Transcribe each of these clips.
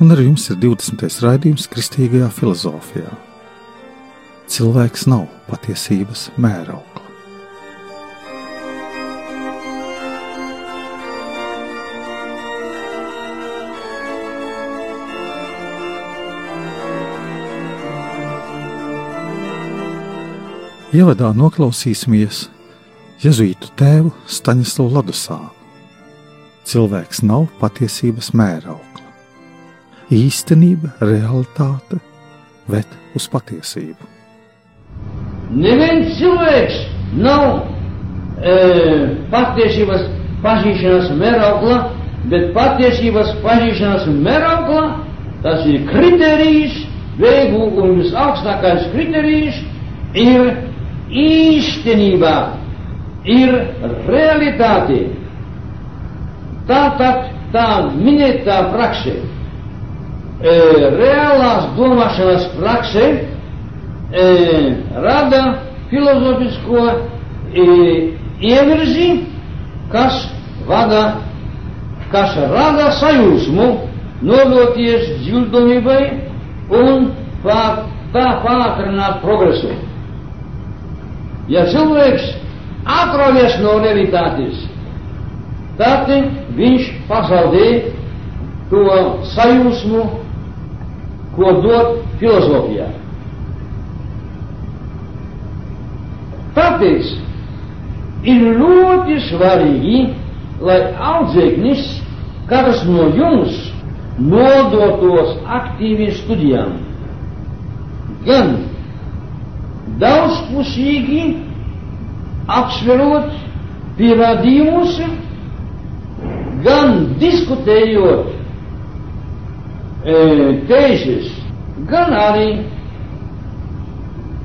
un ar jums ir 20. raidījums Kristīgajā filozofijā. Cilvēks nav patiesības mēraukla. Ievadā noklausīsimies Jēzus tēvu Staņislavu Ladusānu. Cilvēks nav patiesības mēraukla. Īstenība, realitāte ved uz patiesību. Neviens cilvēks nav e, patiesības pazīšanas mēraukla, bet patiesības pazīšanas mēraukla tas ir kriterijs, veigu un visaugstākais kriterijs ir īstenībā, ir realitāte. Tātad tā minētā prakse, e, reālās domāšanas prakse, e, rada filozofisko e, ievirzi, kas vada, kas rada sajūsmu, nodoties dzirdamībai un pār, tā pātrināt progresu. Ja cilvēks atrodas no realitātes, tad viņš pazaudē to sajūsmu, ko dod filozofijā. Tāpēc ir ļoti svarīgi, lai audzēknis, kāds no jums nodotos aktīvi studijām, gan daudzpusīgi apsverot pierādījumus, gan diskutējot e, tēzes, gan arī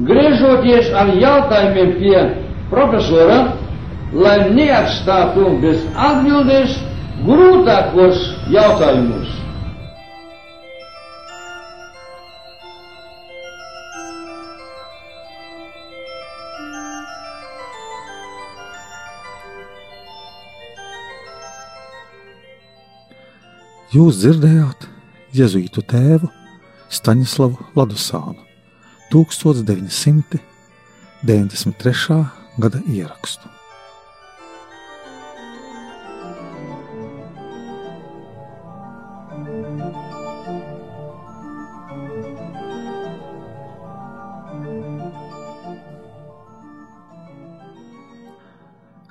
griežoties ar jautājumiem pie profesora, lai neatstātu bez atbildes grūtākos jautājumus. Jūs dzirdējāt Jēzus tēvu Staņislavu Ladusānu 1993. gada ierakstu.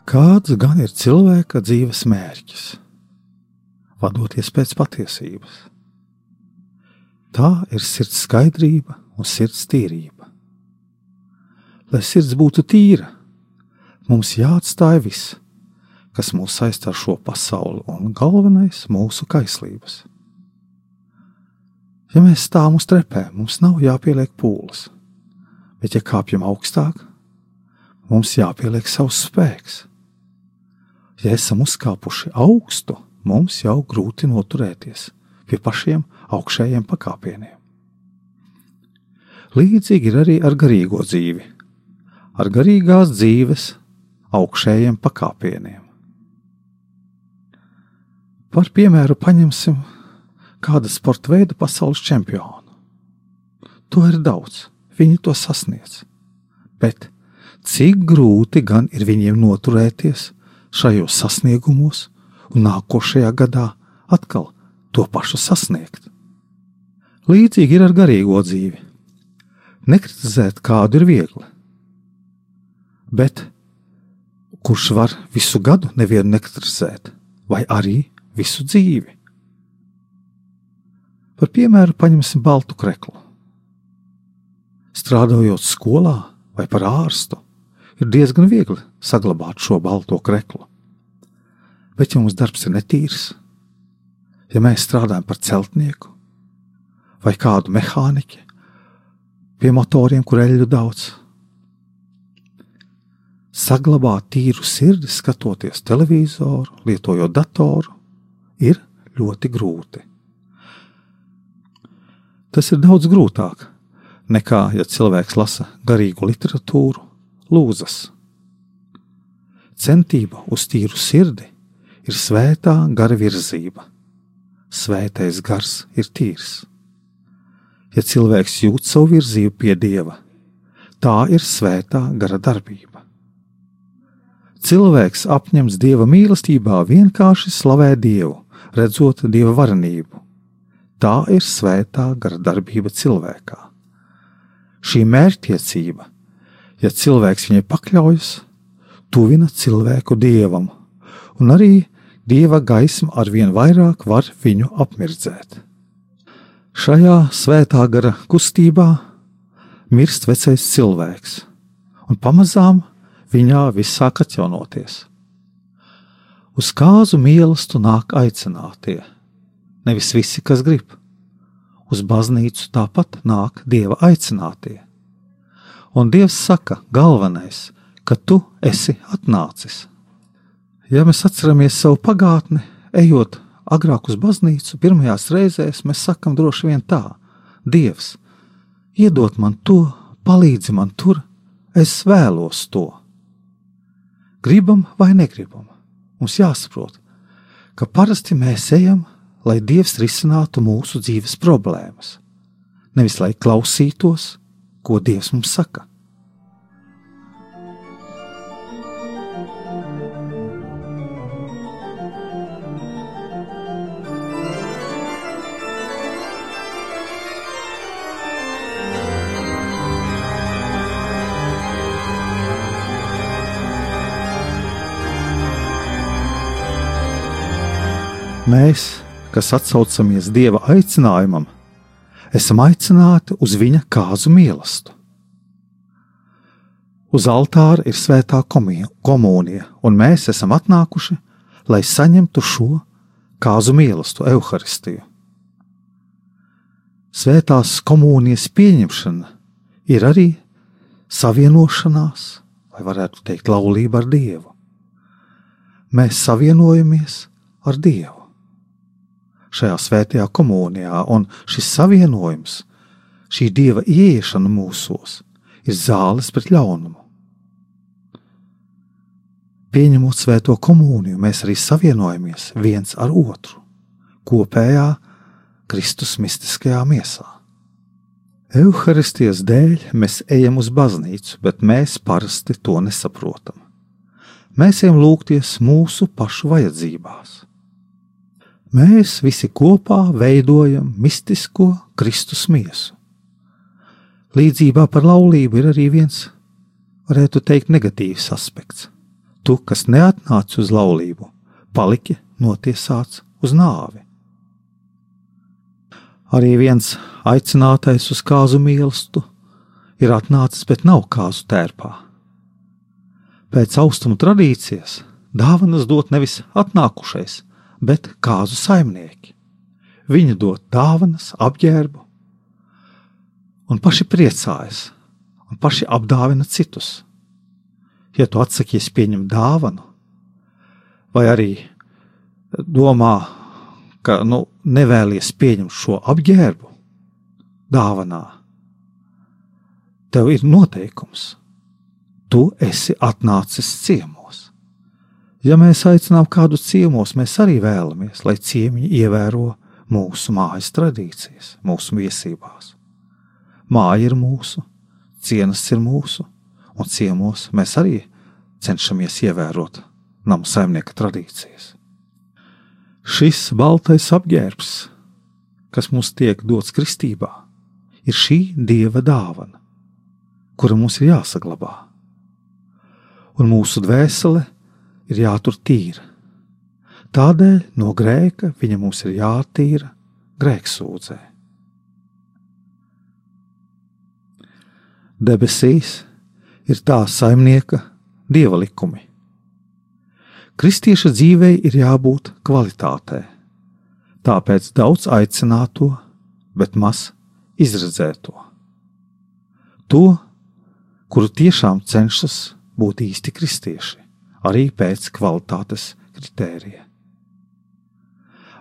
Kāds gan ir cilvēka dzīves mērķis? Vadoties pēc patiesības. Tā ir sirds skaidrība un sirds tīrība. Lai sirds būtu tīra, mums jāatstāj viss, kas mūs saistā ar šo pasauli, un galvenais - mūsu kaislības. Ja mēs stāvam uz trepēm, mums nav jāpieliek pūles, bet, ja kāpjam augstāk, mums jāpieliek savs spēks. Ja esam uzkāpuši augstu, mums jau grūti noturēties pie pašiem augšējiem pakāpieniem. Līdzīgi ir arī ar garīgo dzīvi, ar garīgās dzīves augšējiem pakāpieniem. Par piemēru paņemsim kādu sporta veidu pasaules čempionu. To ir daudz, viņi to sasniedz. Bet cik grūti gan ir viņiem noturēties šajos sasniegumos un nākošajā gadā atkal to pašu sasniegt. Līdzīgi ir ar garīgo dzīvi. Nekritizēt kādu ir viegli, bet kurš var visu gadu nevienu nekritizēt, vai arī visu dzīvi? Par piemēru paņemsim baltu kreklu. Strādājot skolā vai par ārstu, ir diezgan viegli saglabāt šo balto kreklu. Bet, ja mums darbs ir netīrs, ja mēs strādājam par celtnieku vai kādu mehāniķi pie motoriem, kur eļļu daudz. Saglabāt tīru sirdi, skatoties televizoru, lietojot datoru, ir ļoti grūti. Tas ir daudz grūtāk nekā, ja cilvēks lasa garīgu literatūru, lūzas. Centība uz tīru sirdi ir svētā gara virzība. Svētais gars ir tīrs. Ja cilvēks jūt savu virzību pie dieva, tā ir svētā gara darbība. Cilvēks apņems dieva mīlestībā vienkārši slavē dievu, redzot dieva varenību. Tā ir svētā gara darbība cilvēkā. Šī mērķtiecība, ja cilvēks viņai pakļaujas, tuvina cilvēku dievam, un arī dieva gaisma arvien vairāk var viņu apmirdzēt. Šajā svētā gara kustībā mirst vecais cilvēks, un pamazām viņā viss sāk atjaunoties. Uz kāzu mīlestību nāk aicinātie, nevis visi, kas grib. Uz baznīcu tāpat nāk dieva aicinātie. Un dievs saka, galvenais, ka tu esi atnācis. Ja mēs atceramies savu pagātni, ejot agrāk uz baznīcu, pirmajās reizēs mēs sakam droši vien tā: Dievs, iedod man to, palīdzi man tur, es vēlos to. Gribam vai negribam? Mums jāsaprot, ka parasti mēs ejam, lai Dievs risinātu mūsu dzīves problēmas, nevis lai klausītos, ko Dievs mums saka. Mēs, kas atsaucamies Dieva aicinājumam, esam aicināti uz Viņa kāzu mīlestību. Uz altāra ir svētā komunija, un mēs esam atnākuši, lai saņemtu šo kāzu mīlestību, evaharistiju. Svētās komunijas pieņemšana ir arī savienošanās, vai varētu teikt, laulība ar Dievu. Mēs savienojamies ar Dievu šajā svētajā komunijā, un šis savienojums, šī dieva ieiešana mūsos, ir zāles pret ļaunumu. Pieņemot svēto komuniju, mēs arī savienojamies viens ar otru, kopējā Kristus mistiskajā miesā. Euharistijas dēļ mēs ejam uz baznīcu, bet mēs parasti to nesaprotam. Mēs ejam lūgties mūsu pašu vajadzībās mēs visi kopā veidojam mistisko Kristus miesu. Līdzībā par laulību ir arī viens, varētu teikt, negatīvs aspekts. Tu, kas neatnāc uz laulību, paliki notiesāts uz nāvi. Arī viens aicinātais uz kāzu mīlestību ir atnācis, bet nav kāzu tērpā. Pēc austrumu tradīcijas dāvanas dot nevis atnākušais, bet kāzu saimnieki. Viņi dod dāvanas, apģērbu, un paši priecājas, un paši apdāvina citus. Ja tu atsakies pieņemt dāvanu, vai arī domā, ka nu, nevēlies pieņemt šo apģērbu dāvanā, tev ir noteikums. Tu esi atnācis ciemu. Ja mēs aicinām kādu ciemos, mēs arī vēlamies, lai ciemiņi ievēro mūsu mājas tradīcijas, mūsu viesībās. Māja ir mūsu, cienas ir mūsu, un ciemos mēs arī cenšamies ievērot namu saimnieka tradīcijas. Šis baltais apģērbs, kas mums tiek dots kristībā, ir šī dieva dāvana, kura mums ir jāsaglabā. Un mūsu dvēsele ir jātur tīra. Tādēļ no grēka viņa mums ir jātīra grēksūdzē. Debesīs ir tā saimnieka dieva likumi. Kristieša dzīvei ir jābūt kvalitātei, tāpēc daudz aicināto bet maz izredzēto. To, kuru tiešām cenšas būt īsti kristieši, arī pēc kvalitātes kritērija.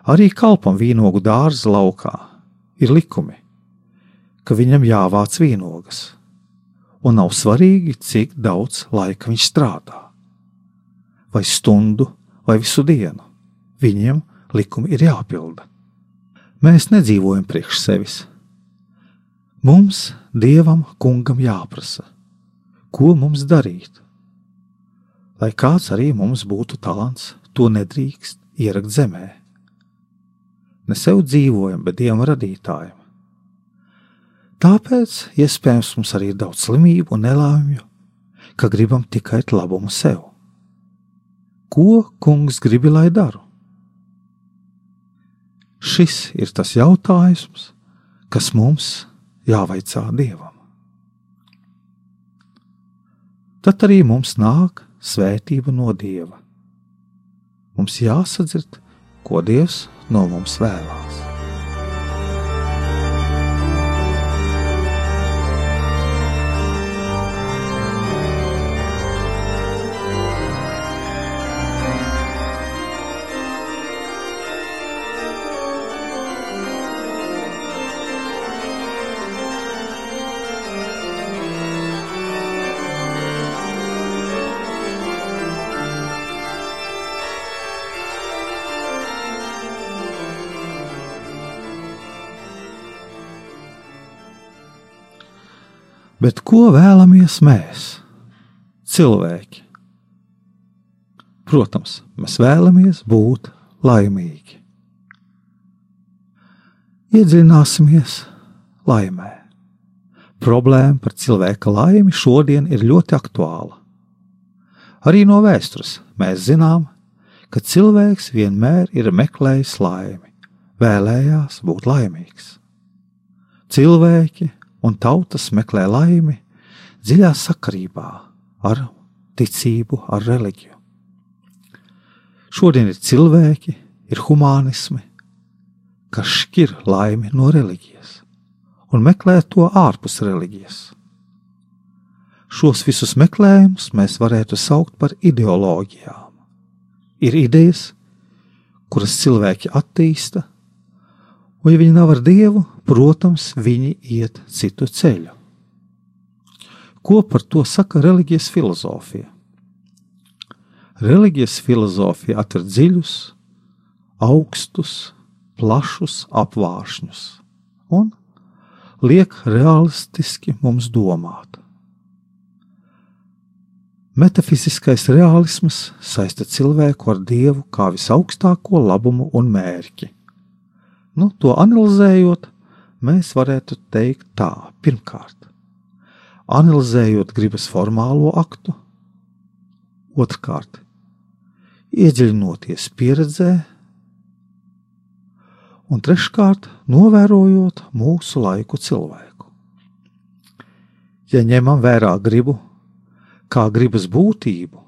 Arī kalpam vīnogu dārza laukā ir likumi, ka viņam jāvāc vīnogas, un nav svarīgi, cik daudz laika viņš strādā. Vai stundu, vai visu dienu, viņiem likumi ir jāpilda. Mēs nedzīvojam priekš sevis. Mums, Dievam, kungam jāprasa, ko mums darīt. Lai kāds arī mums būtu talants, to nedrīkst ierakt zemē. Ne sev dzīvojam, bet Dievam radītājam. Tāpēc iespējams mums arī ir daudz slimību un nelaimju, ka gribam tikai labumu sev. Ko kungs grib, lai daru? Šis ir tas jautājums, kas mums jāvaicā Dievam. Tad arī mums nāk svētība no Dieva. Mums jāsadzird, ko Dievs no mums vēlās. Bet ko vēlamies mēs, cilvēki? Protams, mēs vēlamies būt laimīgi. Iedziļināsimies laimē. Problēma par cilvēka laimi šodien ir ļoti aktuāla. Arī no vēstures mēs zinām, ka cilvēks vienmēr ir meklējis laimi, vēlējās būt laimīgs. Cilvēki un tautas meklē laimi dziļā sakarībā ar ticību, ar reliģiju. Šodien ir cilvēki, ir humānismi, kas šķir laimi no reliģijas un meklē to ārpus reliģijas. Šos visus meklējumus mēs varētu saukt par ideoloģijām. Ir idejas, kuras cilvēki attīsta, un ja viņi nav ar Dievu, protams, viņi iet citu ceļu. Ko par to saka reliģijas filozofija? Reliģijas filozofija atver dziļus, augstus, plašus apvāršņus un liek realistiski mums domāt. Metafiziskais realisms saista cilvēku ar dievu kā visaugstāko labumu un mērķi. Nu, to analizējot, mēs varētu teikt tā: pirmkārt, analizējot gribas formālo aktu, otrkārt, iedziļinoties pieredzē, un treškārt, novērojot mūsu laiku cilvēku. Ja ņemam vērā gribu kā gribas būtību,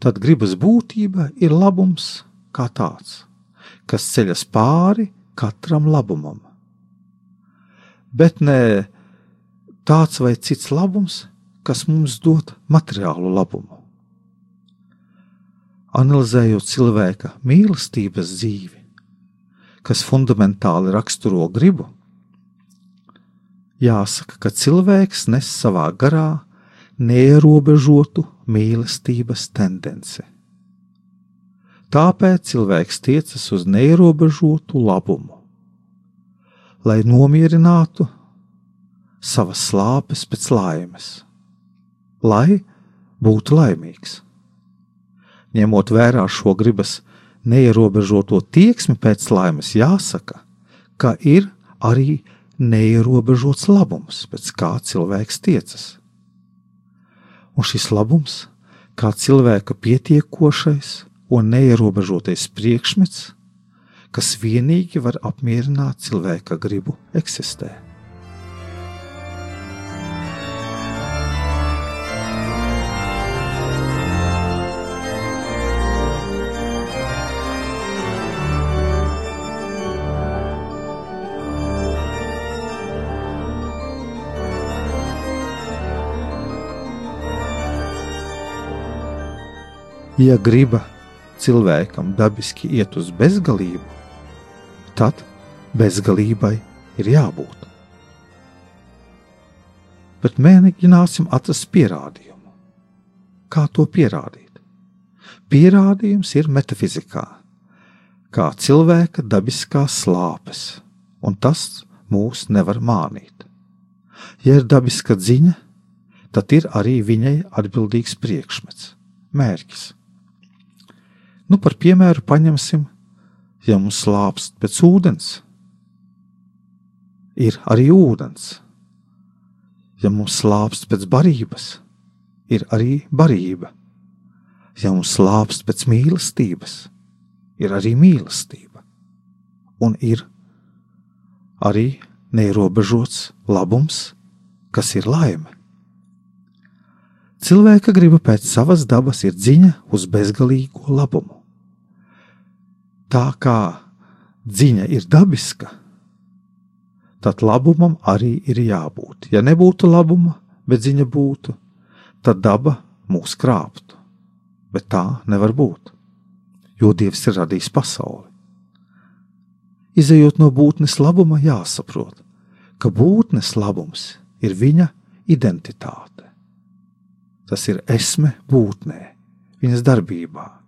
tad gribas būtība ir labums kā tāds, kas ceļas pāri katram labumam bet ne tāds vai cits labums, kas mums dod materiālu labumu. Analizējot cilvēka mīlestības dzīvi, kas fundamentāli raksturo gribu, jāsaka, ka cilvēks nes savā garā neierobežotu mīlestības tendenci. Tāpēc cilvēks tiecas uz neierobežotu labumu lai nomierinātu savas slāpes pēc laimes, lai būtu laimīgs. Ņemot vērā šo gribas neierobežoto tieksmi pēc laimes, jāsaka, ka ir arī neierobežots labums, pēc kā cilvēks tiecas. Un šis labums, kā cilvēka pietiekošais un neierobežotais priekšmets, kas vienīgi var apmierināt cilvēka gribu eksistēt. Ja griba cilvēkam dabiski iet uz bezgalību, tad bezgalībai ir jābūt. Bet mēģināsim atrast pierādījumu. Kā to pierādīt? Pierādījums ir metafizikā, kā cilvēka dabiskās slāpes, un tas mūs nevar mānīt. Ja ir dabiska ziņa, tad ir arī viņai atbildīgs priekšmets, mērķis. Nu, par piemēru paņemsim, ja mums slāpst pēc ūdens, ir arī ūdens. Ja mums slāpst pēc barības, ir arī barība. Ja mums slāpst pēc mīlestības, ir arī mīlestība. Un ir arī neierobežots labums, kas ir laime. Cilvēka griba pēc savas dabas ir dziņa uz bezgalīgo labumu. Tā kā dziņa ir dabiska, tad labumam arī ir jābūt. Ja nebūtu labuma, bet ziņa būtu, tad daba mūs krāptu. Bet tā nevar būt, jo Dievs ir radījis pasauli. Izejot no būtnes labuma, jāsaprot, ka būtnes labums ir viņa identitāte. Tas ir esme būtnē, viņas darbībā.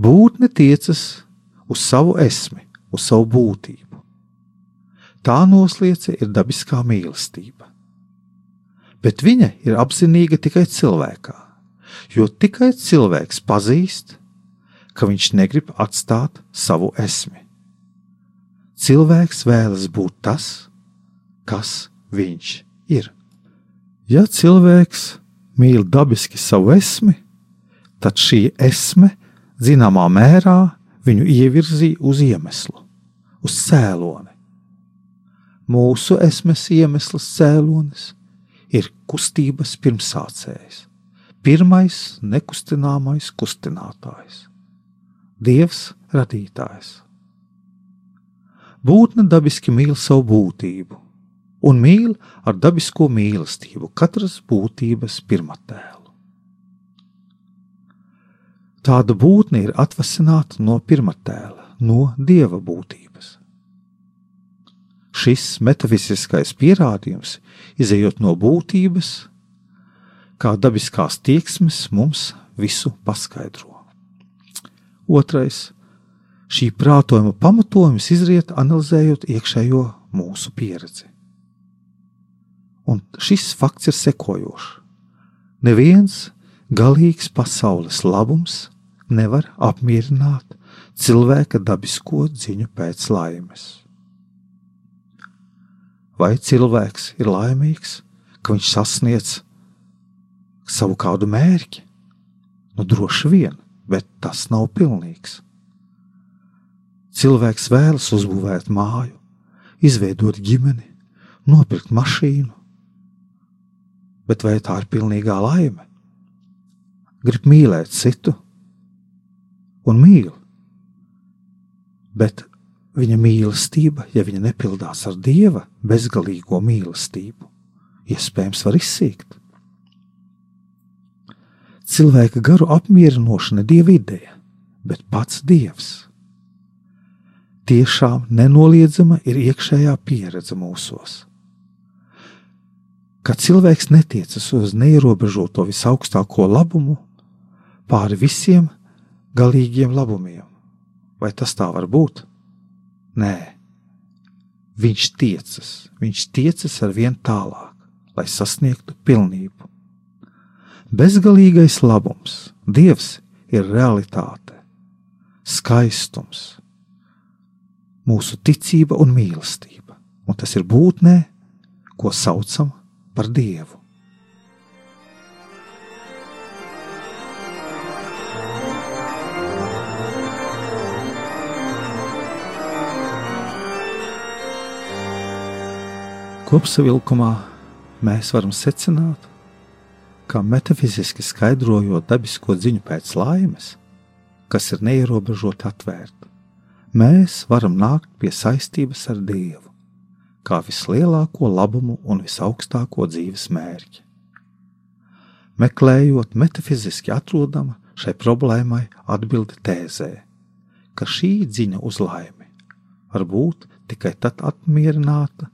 Būtne tiecas uz savu esmi, uz savu būtību. Tā nosliece ir dabiskā mīlestība. Bet viņa ir apzinīga tikai cilvēkā, jo tikai cilvēks pazīst, ka viņš negrib atstāt savu esmi. Cilvēks vēlas būt tas, kas viņš ir. Ja cilvēks mīl dabiski savu esmi, tad šī esme zināmā mērā viņu ievirzīja uz iemeslu, uz cēloni Mūsu esmes iemesls cēlonis ir kustības pirmsācējs, pirmais nekustināmais kustinātājs, Dievs radītājs. Būtne dabiski mīl savu būtību un mīl ar dabisko mīlestību katras būtības pirmatēlu. Tāda būtne ir atvasināta no pirmatēla, no dieva būtības šis metafiziskais pierādījums, izējot no būtības, kā dabiskās tieksmes, mums visu paskaidro. Otrais - šī prātojuma pamatojums izriet analizējot iekšējo mūsu pieredzi. Un šis fakts ir sekojošs. Neviens galīgs pasaules labums nevar apmierināt cilvēka dabisko ziņu pēc laimes. Vai cilvēks ir laimīgs, ka viņš sasniedz savu kādu mērķi? Nu, droši vien, bet tas nav pilnīgs. Cilvēks vēlas uzbūvēt māju, izveidot ģimeni, nopirkt mašīnu, bet vai tā ir pilnīgā laime? Grib mīlēt citu un mīl, bet viņa mīlestība, ja viņa nepildās ar dieva bezgalīgo mīlestību, iespējams var izsīkt. Cilvēka garu apmierinošana ir dieva ideja, bet pats dievs. Tiešām nenoliedzama ir iekšējā pieredze mūsos. Kad cilvēks netiecas uz neierobežoto visaugstāko labumu pāri visiem galīgiem labumiem, vai tas tā var būt? Nē, viņš tiecas, viņš tiecas ar vien tālāk, lai sasniegtu pilnību. Bezgalīgais labums, Dievs ir realitāte, skaistums, mūsu ticība un mīlestība, un tas ir būtnē, ko saucam par Dievu. Kopsavilkumā mēs varam secināt, ka metafiziski skaidrojot dabisko ziņu pēc laimes, kas ir neierobežoti atvērta, mēs varam nākt pie saistības ar Dievu, kā vislielāko labumu un visaugstāko dzīves mērķi. Meklējot metafiziski atrodama Šai problēmai atbildi tēzē, ka šī dziņa uz laimi var būt tikai tad apmierināta,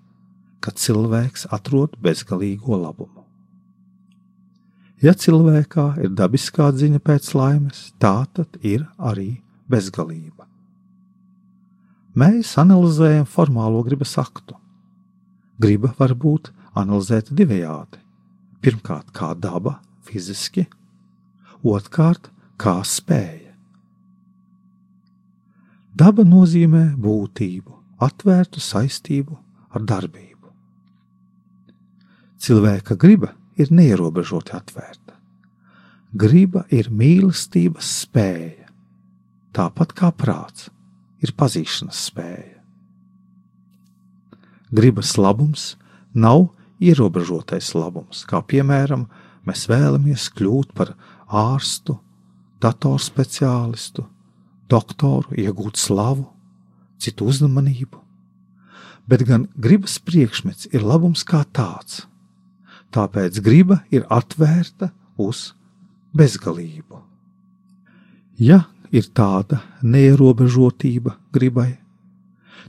kad cilvēks atrod bezgalīgo labumu. Ja cilvēkā ir dabiskā ziņa pēc laimes, tā tad ir arī bezgalība. Mēs analizējam formālo gribas aktu. Griba var būt analizēta divējādi. Pirmkārt, kā daba, fiziski, otrkārt, kā spēja. Daba nozīmē būtību, atvērtu saistību ar darbību. Cilvēka griba ir neierobežoti atvērta. Griba ir mīlestības spēja, tāpat kā prāts ir pazīšanas spēja. Gribas labums nav ierobežotais labums, kā piemēram, mēs vēlamies kļūt par ārstu, datorspeciālistu, doktoru, iegūt slavu, citu uzmanību, bet gan gribas priekšmets ir labums kā tāds tāpēc griba ir atvērta uz bezgalību. Ja ir tāda neierobežotība gribai,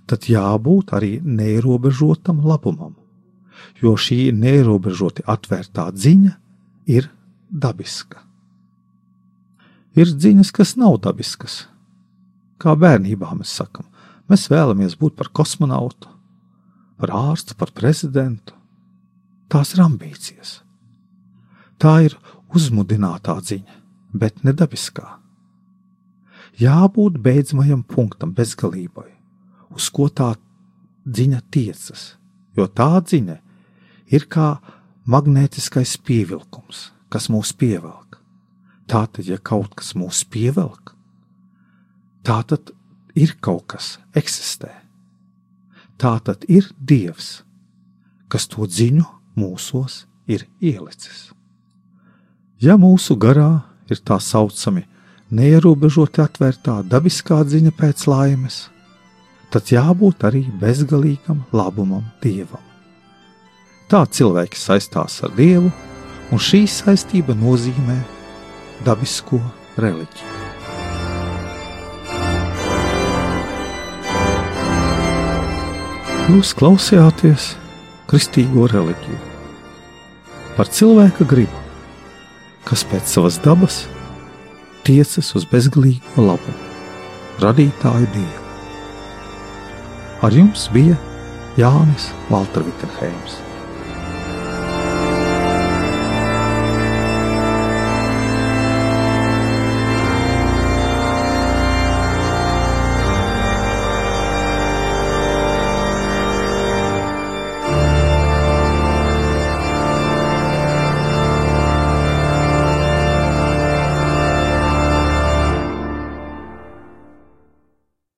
tad jābūt arī neierobežotam labumam, jo šī neierobežoti atvērtā dziņa ir dabiska. Ir dziņas, kas nav dabiskas. Kā bērnībā mēs sakām, mēs vēlamies būt par kosmonautu, par ārstu, par prezidentu, tās ir ambīcijas. Tā ir uzmudinātā ziņa, bet nedabiskā. Jābūt beidzamajam punktam, bezgalībai, uz ko tā ziņa tiecas, jo tā ziņa ir kā magnētiskais pievilkums, kas mūs pievelk. Tātad, ja kaut kas mūs pievelk, tā tad ir kaut kas, eksistē. Tā tad ir Dievs, kas to ziņu mūsos ir ielicis. Ja mūsu garā ir tā saucami neierobežoti atvērtā dabiskā ziņa pēc laimes, tad jābūt arī bezgalīgam labumam Dievam. Tā cilvēki saistās ar Dievu, un šī saistība nozīmē dabisko reliģiju. Jūs klausījāties kristīgo reliģiju par cilvēka gribu, kas pēc savas dabas tiecas uz bezgalīgo labumu, radītāju dievu. Ar jums bija Jānis Valtra Vitsenheims.